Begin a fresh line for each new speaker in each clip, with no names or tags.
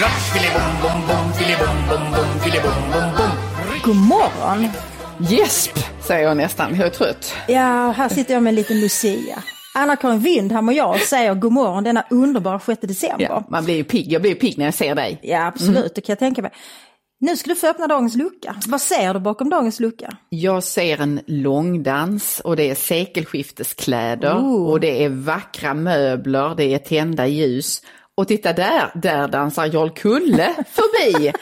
Ratsch, filibom, bom, bom, filibom, bom, bom, filibom, bom, bom.
God morgon!
Gäsp, säger jag nästan. Jag är trött.
Ja, här sitter jag med en liten Lucia. Anna-Karin Windham och jag säger god morgon denna underbara 6 december.
Ja, man blir ju pigg. Jag blir ju pigg när jag ser dig.
Ja, absolut, det kan jag tänka mig. Nu ska du få öppna dagens lucka. Vad ser du bakom dagens lucka?
Jag ser en långdans och det är sekelskifteskläder
Oh.
och det är vackra möbler, det är tända ljus. Och titta där, där dansar Jarl Kulle förbi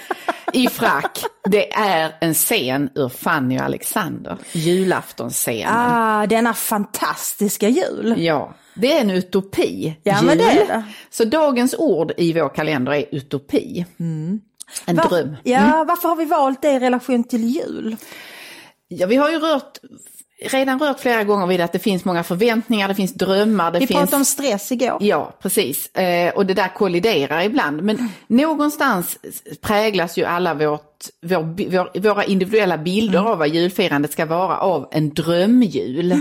i frack. Det är en scen ur Fanny och Alexander, julaftonsscenen.
Ah, denna fantastiska jul.
Ja, det är en utopi.
Ja,
jul.
men det är det.
Så dagens ord i vår kalender är utopi. En
Var-
dröm.
Ja, varför har vi valt det i relation till jul?
Ja, vi har ju rört, redan rört flera gånger vid att det finns många förväntningar, det finns drömmar, det
Vi
finns...
pratade om stress igår.
Ja, precis. Eh, och det där kolliderar ibland. Men någonstans präglas ju alla vårt, vår, vår, våra individuella bilder av vad julfirandet ska vara av en drömjul.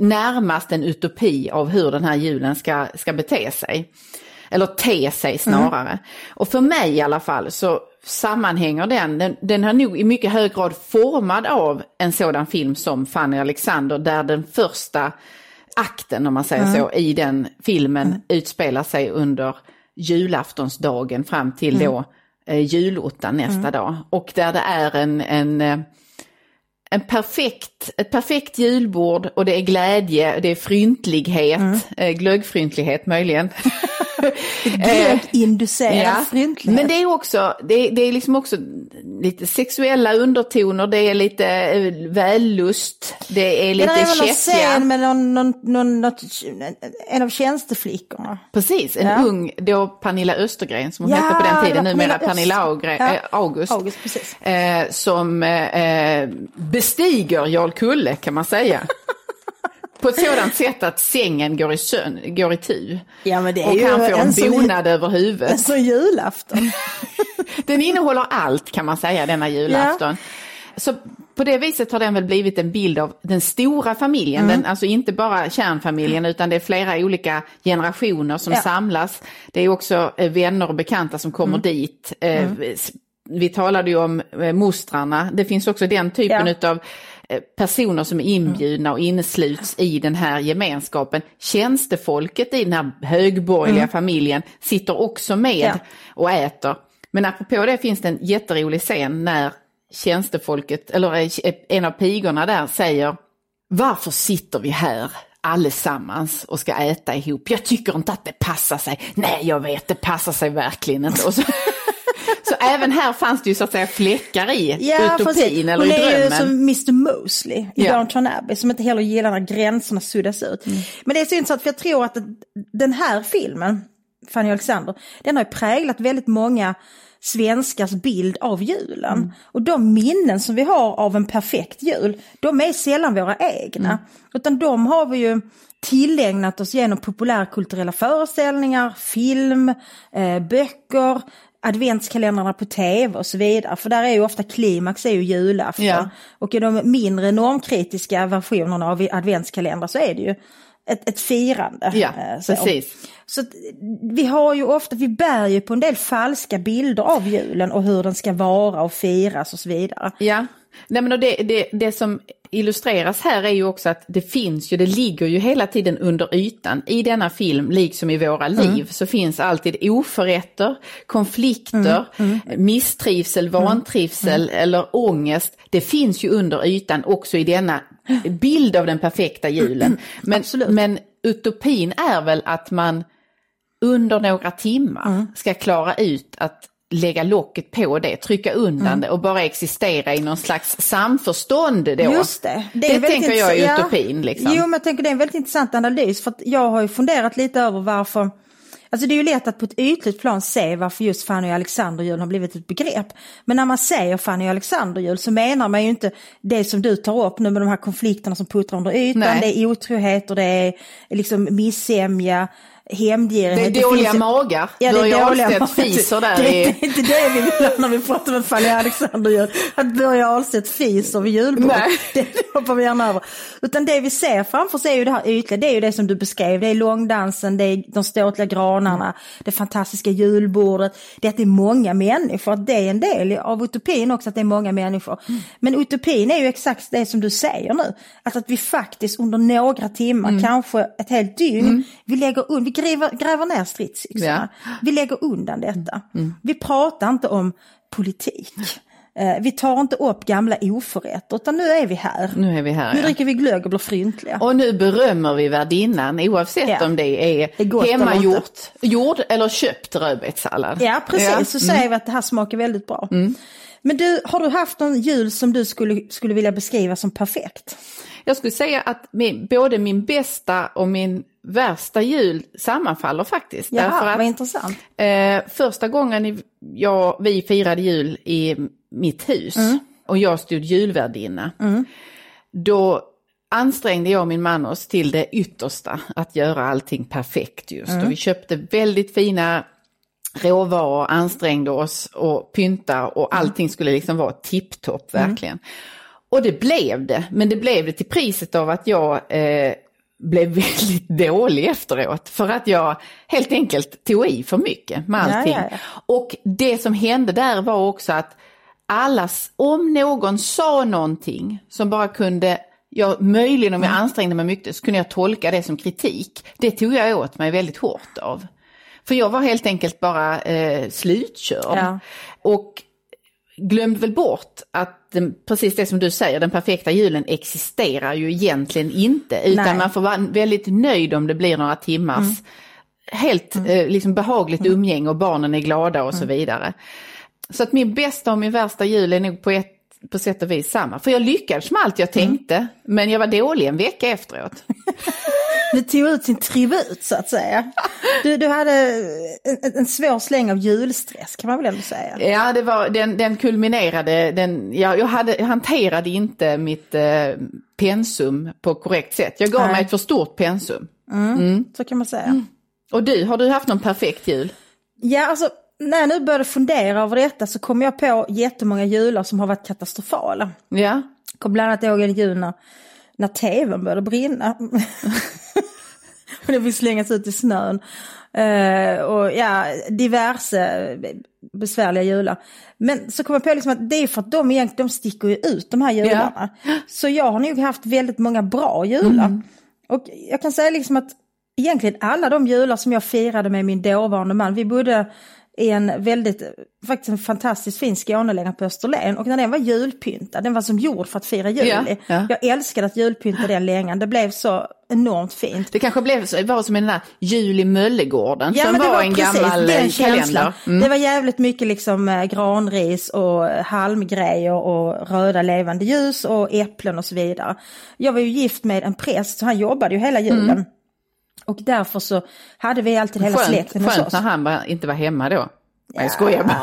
Närmast en utopi av hur den här julen ska, ska bete sig. Eller te sig snarare. Och för mig i alla fall så sammanhänger den, den, den har nog i mycket hög grad formad av en sådan film som Fanny Alexander där den första akten om man säger så i den filmen utspelar sig under julaftonsdagen fram till då eh, julottan nästa dag. Och där det är en, en, eh, en perfekt, ett perfekt julbord och det är glädje, det är fryntlighet, eh, glöggfryntlighet möjligen.
Glögginducerad
Ja,
fryntlighet.
men det är också, det är, det är liksom också lite sexuella undertoner, det är lite eh, vällust, det är
det
lite
är väl någon scen
kättja.
med någon, någon, någon, något, en av tjänsteflickorna.
Precis, en
Ja.
ung, då Pernilla Östergren som hon
Ja,
hette på den
det
tiden, numera
Pernilla
Augre,
Ja,
eh, August.
August.
Eh, som eh, bestiger Jarl Kulle kan man säga. På ett sådant sätt att sängen går i, sön, går i tu.
Ja, men det är
och
ju
han får en
en
bonad över huvudet.
En sån julafton.
Den innehåller allt kan man säga denna julafton. Så på det viset har den väl blivit en bild av den stora familjen,
Mm.
den, alltså inte bara kärnfamiljen utan det är flera olika generationer som
Ja.
samlas. Det är också eh, vänner och bekanta som kommer
Mm.
dit. Eh, s- Vi talade ju om eh, mostrarna, det finns också den typen
Ja.
utav eh, personer som är inbjudna och insluts i den här gemenskapen. Tjänstefolket i den här högborgerliga familjen sitter också med
Mm. Ja.
och äter. Men apropå det finns det en jätterolig scen när tjänstefolket, eller eh, en av pigorna där säger Varför sitter vi här allesammans och ska äta ihop? Jag tycker inte att det passar sig. Nej, jag vet, det passar sig verkligen inte. Så, även här fanns det ju så att säga fläckar i utopin
precis.
eller
Hon
i
är ju
drömmen.
som Mr Mosley i
Ja.
Downton Abbey som inte heller gillar när gränserna suddas ut.
Mm.
Men det är så intressant för jag tror att den här filmen, Fanny Alexander, den har ju präglat väldigt många svenskars bild av julen.
Mm.
Och de minnen som vi har av en perfekt jul, de är sällan våra egna.
Mm.
Utan de har vi ju tillägnat oss genom populärkulturella föreställningar, film, eh, böcker, adventskalendrarna på tv och så vidare. För där är ju ofta klimax är ju julafton.
Ja.
Och i de mindre normkritiska versionerna av adventskalendrar så är det ju ett, ett firande.
Ja,
eh, så.
precis.
Så vi har ju ofta, vi bär ju på en del falska bilder av julen och hur den ska vara och firas och så vidare.
Ja, Nej, men och det, det, det som illustreras här är ju också att det finns ju, det ligger ju hela tiden under ytan. I denna film, liksom i våra liv, så finns alltid oförrätter, konflikter, misstrivsel, vantrivsel eller ångest. Det finns ju under ytan också i denna bild av den perfekta julen. Men, men utopin är väl att man under några timmar ska klara ut att lägga locket på det, trycka undan det och bara existera i någon slags samförstånd då.
Just det.
Det,
väldigt
tänker jag är utopin liksom.
Jo, men jag tänker det är en väldigt intressant analys för jag har ju funderat lite över varför Alltså det är ju lätt att på ett ytligt plan se varför just Fanny och Alexanderjul har blivit ett begrepp. Men när man säger Fanny och Alexanderjul så menar man ju inte det som du tar upp nu med de här konflikterna som puttrar under ytan.
Nej.
Det är otrohet och det är liksom missämja. Hämndgirighet.
Det är dåliga
finns-
magar.
Ja, det är dåliga magar.
fiser där
Det är inte det vi vill ha när vi pratar med Fanny Alexander gör. Att Börje Ahlstedt fiser vid julbordet. Det hoppar vi gärna över. Utan det vi ser framför oss är ju det här ytliga. Det är ju det som du beskrev. Det är långdansen, det är de ståtliga granarna, det fantastiska julbordet. Det är att det är många människor. Att det är en del av utopin också att det är många människor. Men utopin är ju exakt det som du säger nu. Att, att vi faktiskt under några timmar, kanske ett helt dygn, vi, lägger un- vi gräver, gräver ner stridsyxorna. Vi lägger undan detta. Vi pratar inte om politik. Eh, Vi tar inte upp gamla oförrätter utan nu är vi här.
Nu är vi här.
Nu
Ja.
dricker vi glögg och blir fryntliga.
Och nu berömmer vi värdinnan oavsett
Ja.
om det är,
eller
hemmagjort, gjord eller köpt rödbetssallad.
Ja precis,
Ja.
så säger vi att det här smakar väldigt bra. Men du, har du haft någon jul som du skulle, skulle vilja beskriva som perfekt?
Jag skulle säga att min, både min bästa och min värsta jul sammanfaller faktiskt.
Jaha,
Därför att,
vad intressant.
Eh, första gången jag, vi firade jul i mitt hus och jag stod julvärdinna. Då ansträngde jag och min man oss till det yttersta att göra allting perfekt just. Och vi köpte väldigt fina råvaror, ansträngde oss och pynta och allting skulle liksom vara tipptopp verkligen. Och det blev det, men det blev det till priset av att jag eh, blev väldigt dålig efteråt. För att jag helt enkelt tog i för mycket med
Ja,
allting.
ja, ja.
Och det som hände där var också att allas, om någon sa någonting som bara kunde, jag, möjligen om jag
Mm.
ansträngde mig mycket så kunde jag tolka det som kritik. Det tog jag åt mig väldigt hårt av. För jag var helt enkelt bara eh, slutkörd.
Ja.
Och glömde väl bort att den, precis det som du säger, den perfekta julen existerar ju egentligen inte. Utan
Nej.
man får vara väldigt nöjd om det blir några timmars helt eh, liksom behagligt umgänge och barnen är glada och så vidare. Så att min bästa och min värsta jul är nog på ett på sätt och vis samma. För jag lyckades med allt jag tänkte, men jag var dålig en vecka efteråt.
Du tog ut sin tribut så att säga. Du, du hade en, en svår släng av julstress kan man väl ändå säga.
Ja, det var, den, den kulminerade, den, jag, jag, hade, jag hanterade inte mitt eh, pensum på korrekt sätt. Jag gav
Nej.
mig ett för stort pensum.
Så kan man säga.
Och du, har du haft någon perfekt jul?
Ja, alltså när jag nu började fundera över detta så kom jag på jättemånga jular som har varit katastrofala.
Ja,
Jag kommer bland annat ihåg en jul när, när tvn började brinna. och det fick slängas ut i snön. Eh, och ja, diverse besvärliga jular. Men så kom jag på liksom att det är för att de egentligen de sticker ju ut de här jularna. Så jag har nog haft väldigt många bra jular. Och jag kan säga liksom att egentligen alla de jular som jag firade med min dåvarande man, vi bodde i en väldigt, faktiskt en fantastiskt fin Skånelägenhet på Österlen och när den var julpyntad, den var som gjord för att fira jul
Ja, ja.
Jag älskade att julpynta den längan, det blev så enormt fint.
det kanske blev var som i den där Jul i Möllegården som
men det
var, en gammal
den
eh,
känslan.
kalender.
Det var jävligt mycket liksom eh, granris och eh, halmgrejer och röda levande ljus och äpplen och så vidare. Jag var ju gift med en präst så han jobbade ju hela julen. Och därför så hade vi alltid hela
Skönt,
släkten hos
skönt
oss.
när han var, inte var hemma då. Nej, Jag skojar bara.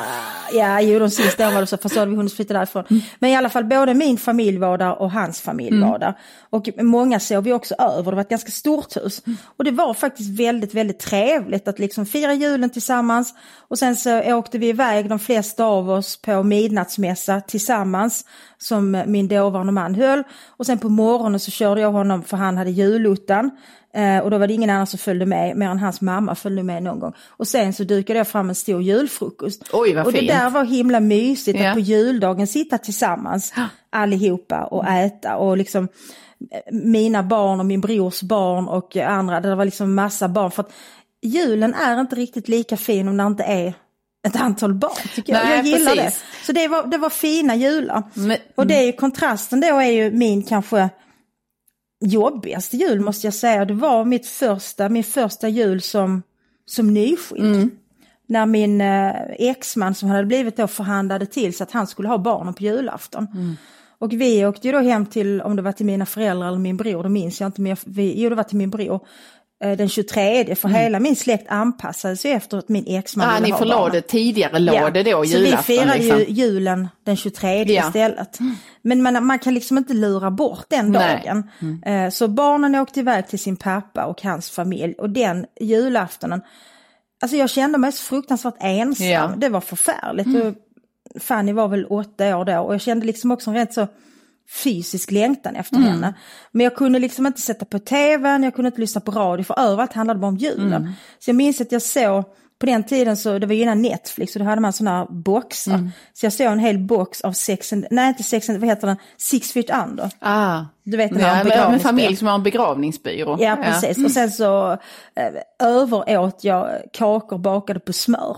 Ja, jo de sista åren var det så, fast så hade vi hunnit flytta därifrån. Men i alla fall både min familj var där och hans familj var där. Och många såg vi också över, det var ett ganska stort hus. Och det var faktiskt väldigt, väldigt trevligt att liksom fira julen tillsammans. Och sen så åkte vi iväg, de flesta av oss, på midnattsmässa tillsammans. Som min dåvarande man höll. Och sen på morgonen så körde jag honom, för han hade julottan. Eh, och då var det ingen annan som följde med, mer än hans mamma följde med någon gång. Och sen så dukade jag fram en stor julfrukost.
Oj, vad
och det
fint.
där var himla mysigt
Ja.
att på juldagen sitta tillsammans allihopa och äta och liksom eh, mina barn och min brors barn och andra, det var liksom massa barn. För att julen är inte riktigt lika fin om det inte är ett antal barn tycker jag.
Nej,
jag gillar
precis.
det. Så det var, det var fina jular.
Men-
Och det är ju kontrasten då är ju min kanske jobbigaste jul måste jag säga. Det var mitt första, min första jul som, som nyskild.
Mm.
När min eh, exman som hade blivit då förhandlade till så att han skulle ha barnen på julafton.
Mm.
Och vi åkte ju då hem till, om det var till mina föräldrar eller min bror, det minns jag inte, men jag, vi, jo det var till min bror. Eh, den 23 för hela min släkt anpassades ju efter att min exman
Ah,
ville
ni
ha
förlade
barnen.
tidigare, lade då
Så vi firade
liksom.
ju julen den 23
Ja.
istället. Men man, man kan liksom inte lura bort den dagen. Eh, Så barnen åkte iväg till sin pappa och hans familj och den julaftonen, alltså jag kände mig så fruktansvärt ensam.
Ja. Mm.
Det var förfärligt. Och Fanny var väl åtta år då och jag kände liksom också en rätt så fysisk längtan efter
Mm.
henne. Men jag kunde liksom inte sätta på tvn, jag kunde inte lyssna på radio för överallt handlade det om julen.
Mm.
Så jag minns att jag såg, på den tiden så, det var ju innan Netflix och då hade man sådana här boxar.
Mm.
Så jag såg en hel box av Sex and, nej inte Sex and, vad heter den, Six Feet Under.
Ah.
Du vet den
Ja,
här begravningsbyrå.
familj som har en begravningsbyrå.
Ja precis och sen så eh, överåt jag kakor bakade på smör.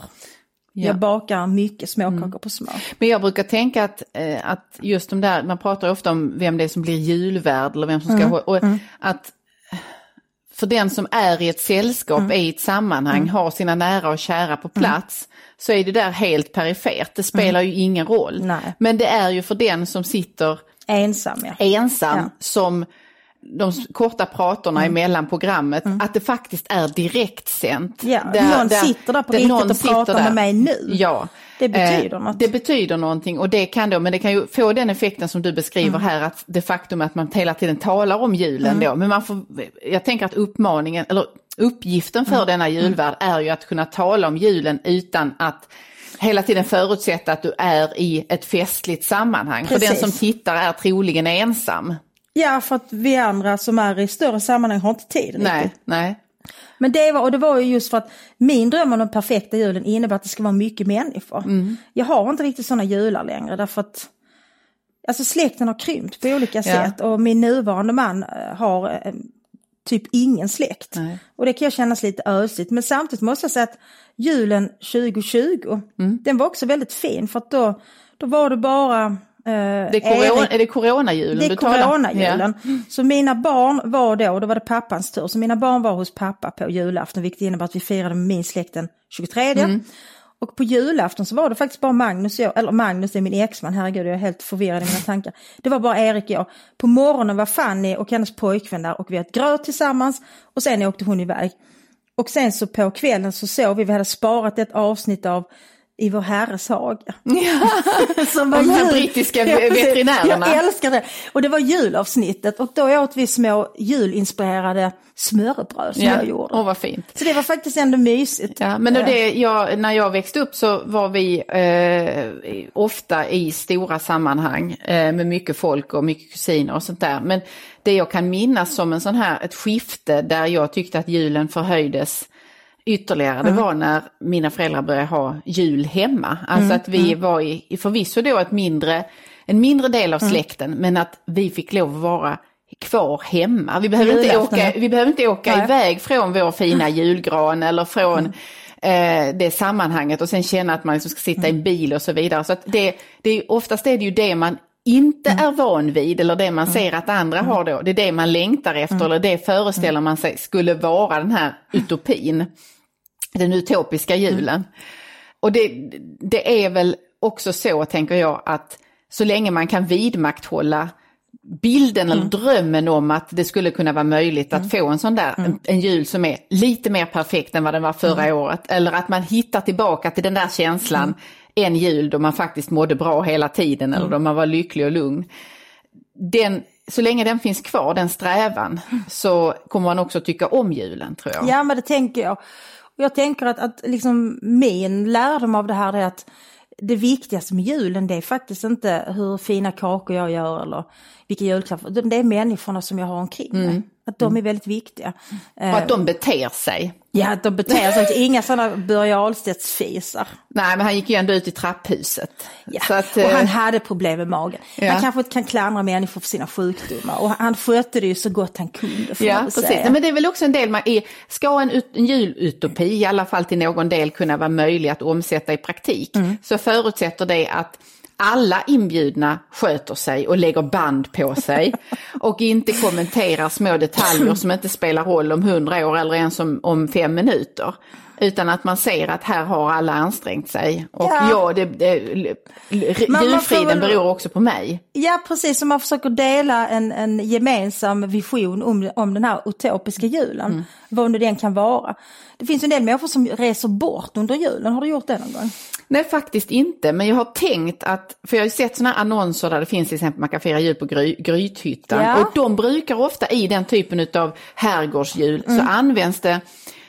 Ja.
Jag bakar mycket småkakor på smör.
Men jag brukar tänka att, eh, att just de där, man pratar ofta om vem det är som blir julvärd eller vem som ska,
Mm.
och att för den som är i ett sällskap,
Mm.
i ett sammanhang, har sina nära och kära på plats, så är det där helt perifert, det spelar ju ingen roll.
Mm. Nej.
Men det är ju för den som sitter
Ensam ja.
ensam
Ja.
som de korta pratorna emellan programmet, att det faktiskt är direktsänt.
Ja, någon sitter där på riktigt och pratar med mig nu.
Ja.
Det betyder
Eh,
något.
Det betyder någonting och det kan då, men det kan ju få den effekten som du beskriver
Mm.
här, att det faktum att man hela tiden talar om julen
Mm.
då, men man får, jag tänker att uppmaningen, eller uppgiften
Mm.
för denna julvärd är ju att kunna tala om julen utan att hela tiden förutsätta att du är i ett festligt sammanhang. För den
Precis.
som tittar är troligen ensam.
Ja, för att vi andra som är i större sammanhang har inte tid
Nej,
riktigt.
nej.
Men det var, och det var ju just för att min dröm om den perfekta julen innebär att det ska vara mycket människor.
Mm.
Jag har inte riktigt sådana jular längre därför att alltså släkten har krympt på olika sätt och min nuvarande man eh, har eh, typ ingen släkt.
Nej.
Och det kan jag kännas lite ödsligt. Men samtidigt måste jag säga att julen 2020,
Mm.
den var också väldigt fin för att då, då var det bara
Det är, corona,
Erik-
är det coronajulen
det är coronajulen.
Ja.
Så mina barn var då, då var det pappans tur, så mina barn var hos pappa på julafton, vilket innebär att vi firade med min släkt den 23.
Mm.
Och på julafton så var det faktiskt bara Magnus och jag, eller Magnus är min exman, herregud jag är helt förvirrad i mina tankar. Det var bara Erik och jag. På morgonen var Fanny och hennes pojkvän där och vi åt gröt tillsammans och sen åkte hon iväg. Och sen så på kvällen så såg vi, vi hade sparat ett avsnitt av I vår herres hage. Som var
De här brittiska
Ja,
veterinärerna.
Jag älskar det. Och det var julavsnittet och då åt vi små julinspirerade smörrebröd som jag gjorde.
Åh vad fint.
Så det var faktiskt ändå mysigt.
Ja, men det, jag, när jag växte upp så var vi eh, ofta i stora sammanhang eh, med mycket folk och mycket kusiner och sånt där. Men det jag kan minnas som en sån här, ett skifte där jag tyckte att julen förhöjdes ytterligare, det var när mina föräldrar började ha jul hemma. Alltså att vi var i, i förvisso då ett mindre, en mindre del av släkten, men att vi fick lov att vara kvar hemma. Vi behöver inte åka, vi behöver inte åka
Nej.
iväg från vår fina julgran eller från eh, det sammanhanget och sen känna att man liksom ska sitta i en bil och så vidare. Så att det, det är, oftast är det ju det man inte är van vid eller det man ser att andra har då. Det är det man längtar efter eller det föreställer man sig skulle vara den här utopin. Den utopiska julen. Och det, det är väl också så, tänker jag, att så länge man kan vidmakthålla bilden eller drömmen om att det skulle kunna vara möjligt att få en sån där, en, en jul som är lite mer perfekt än vad den var förra året. Eller att man hittar tillbaka till den där känslan en jul då man faktiskt mådde bra hela tiden eller då man var lycklig och lugn. Den, så länge den finns kvar, den strävan, så kommer man också tycka om julen tror jag.
Ja men det tänker jag. Och jag tänker att, att liksom min lärdom av det här är att det viktigaste med julen det är faktiskt inte hur fina kakor jag gör eller vilka julklappar, det är människorna som jag har omkring mig. Att de är väldigt viktiga.
Och att de beter sig.
Ja, att de beter sig, inga sådana Börje Ahlstedts-fisar.
Nej, men han gick ju ändå ut i trapphuset.
Ja.
Att,
och han
eh,
hade problem med magen.
Ja.
Han kanske inte kan klandra människor för sina sjukdomar och han skötte det ju så gott han kunde. Får
Ja, precis.
säga.
Nej, men det är väl också en del, man är, ska en, ut, en julutopi i alla fall till någon del kunna vara möjlig att omsätta i praktik,
Mm.
så förutsätter det att alla inbjudna sköter sig och lägger band på sig och inte kommenterar små detaljer som inte spelar roll om hundra år eller ens om, om fem minuter. Utan att man ser att här har alla ansträngt sig. Och
Ja.
ja, det, det, julfriden
väl-
beror också på mig.
Ja, precis. Som man försöker dela en, en gemensam vision om, om den här utopiska julen.
Mm.
Vad nu den kan vara. Det finns en del människor som reser bort under julen. Har du gjort det någon gång?
Nej, faktiskt inte. Men jag har tänkt att, för jag har sett sådana annonser där det finns till exempel man kan fira jul på Gry, Grythyttan.
Ja.
Och de brukar ofta i den typen av herrgårdsjul
Mm.
så används det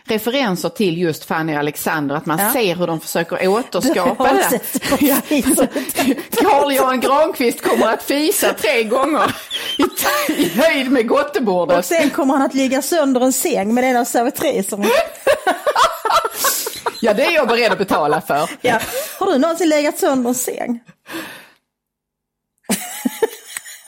referenser till just Fanny och Alexander, att man
Ja.
ser hur de försöker återskapa det. Carl-Johan Granqvist kommer att fisa tre gånger i, i höjd med
Och
gottebordet.
sen kommer han att ligga sönder en säng med en av servitriserna.
Ja, det är jag beredd att betala för.
Ja. Har du någonsin legat sönder en säng?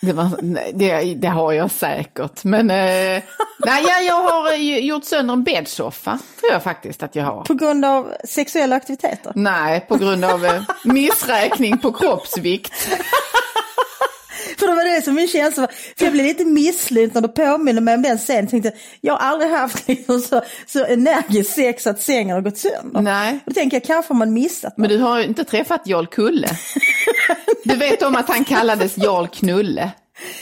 Det, var, nej, det, det har jag säkert. Men eh, nej, ja, jag har eh, gjort sönder en bäddsoffa. Tror jag faktiskt att jag har.
På grund av sexuella aktiviteter?
Nej, på grund av eh, missräkning på kroppsvikt.
För det var det som min känsla var. För jag blev lite misslynt när du påminner mig om den scenen. Tänkte, jag har aldrig haft liksom så, så energiskt sex att sängen har gått sönder.
Nej.
Då tänker jag, kanske har man missat
Men
något.
du har ju inte träffat Jarl Kulle. Du vet om att han kallades Jarl Knulle.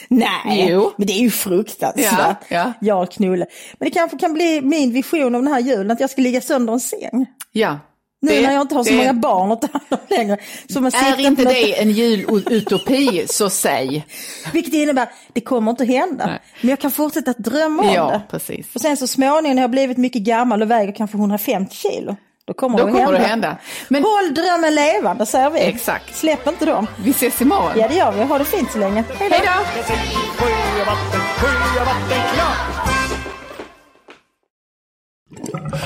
Nej,
Jo.
men det är ju fruktansvärt.
Ja, ja.
Jag knulle. Men det kanske kan bli min vision om den här julen, att jag ska ligga sönder en säng.
Ja.
Nu
Det-
när jag inte har så
det-
många barn att ta hand om längre. Så man
Är inte
något-
det en julutopi, så säg.
Vilket innebär, det kommer inte hända.
Nej.
Men jag kan fortsätta att drömma om
Ja,
det.
precis.
Och sen så småningom när jag har blivit mycket gammal och väger kanske 150 kilo. Då kommer,
Då
det,
kommer
att
det
hända.
hända. Men
Håll drömmen levande säger vi.
Exakt.
Släpp inte dem.
vi ses imorgon.
Ja det gör vi. Ha det fint så länge. Hej då.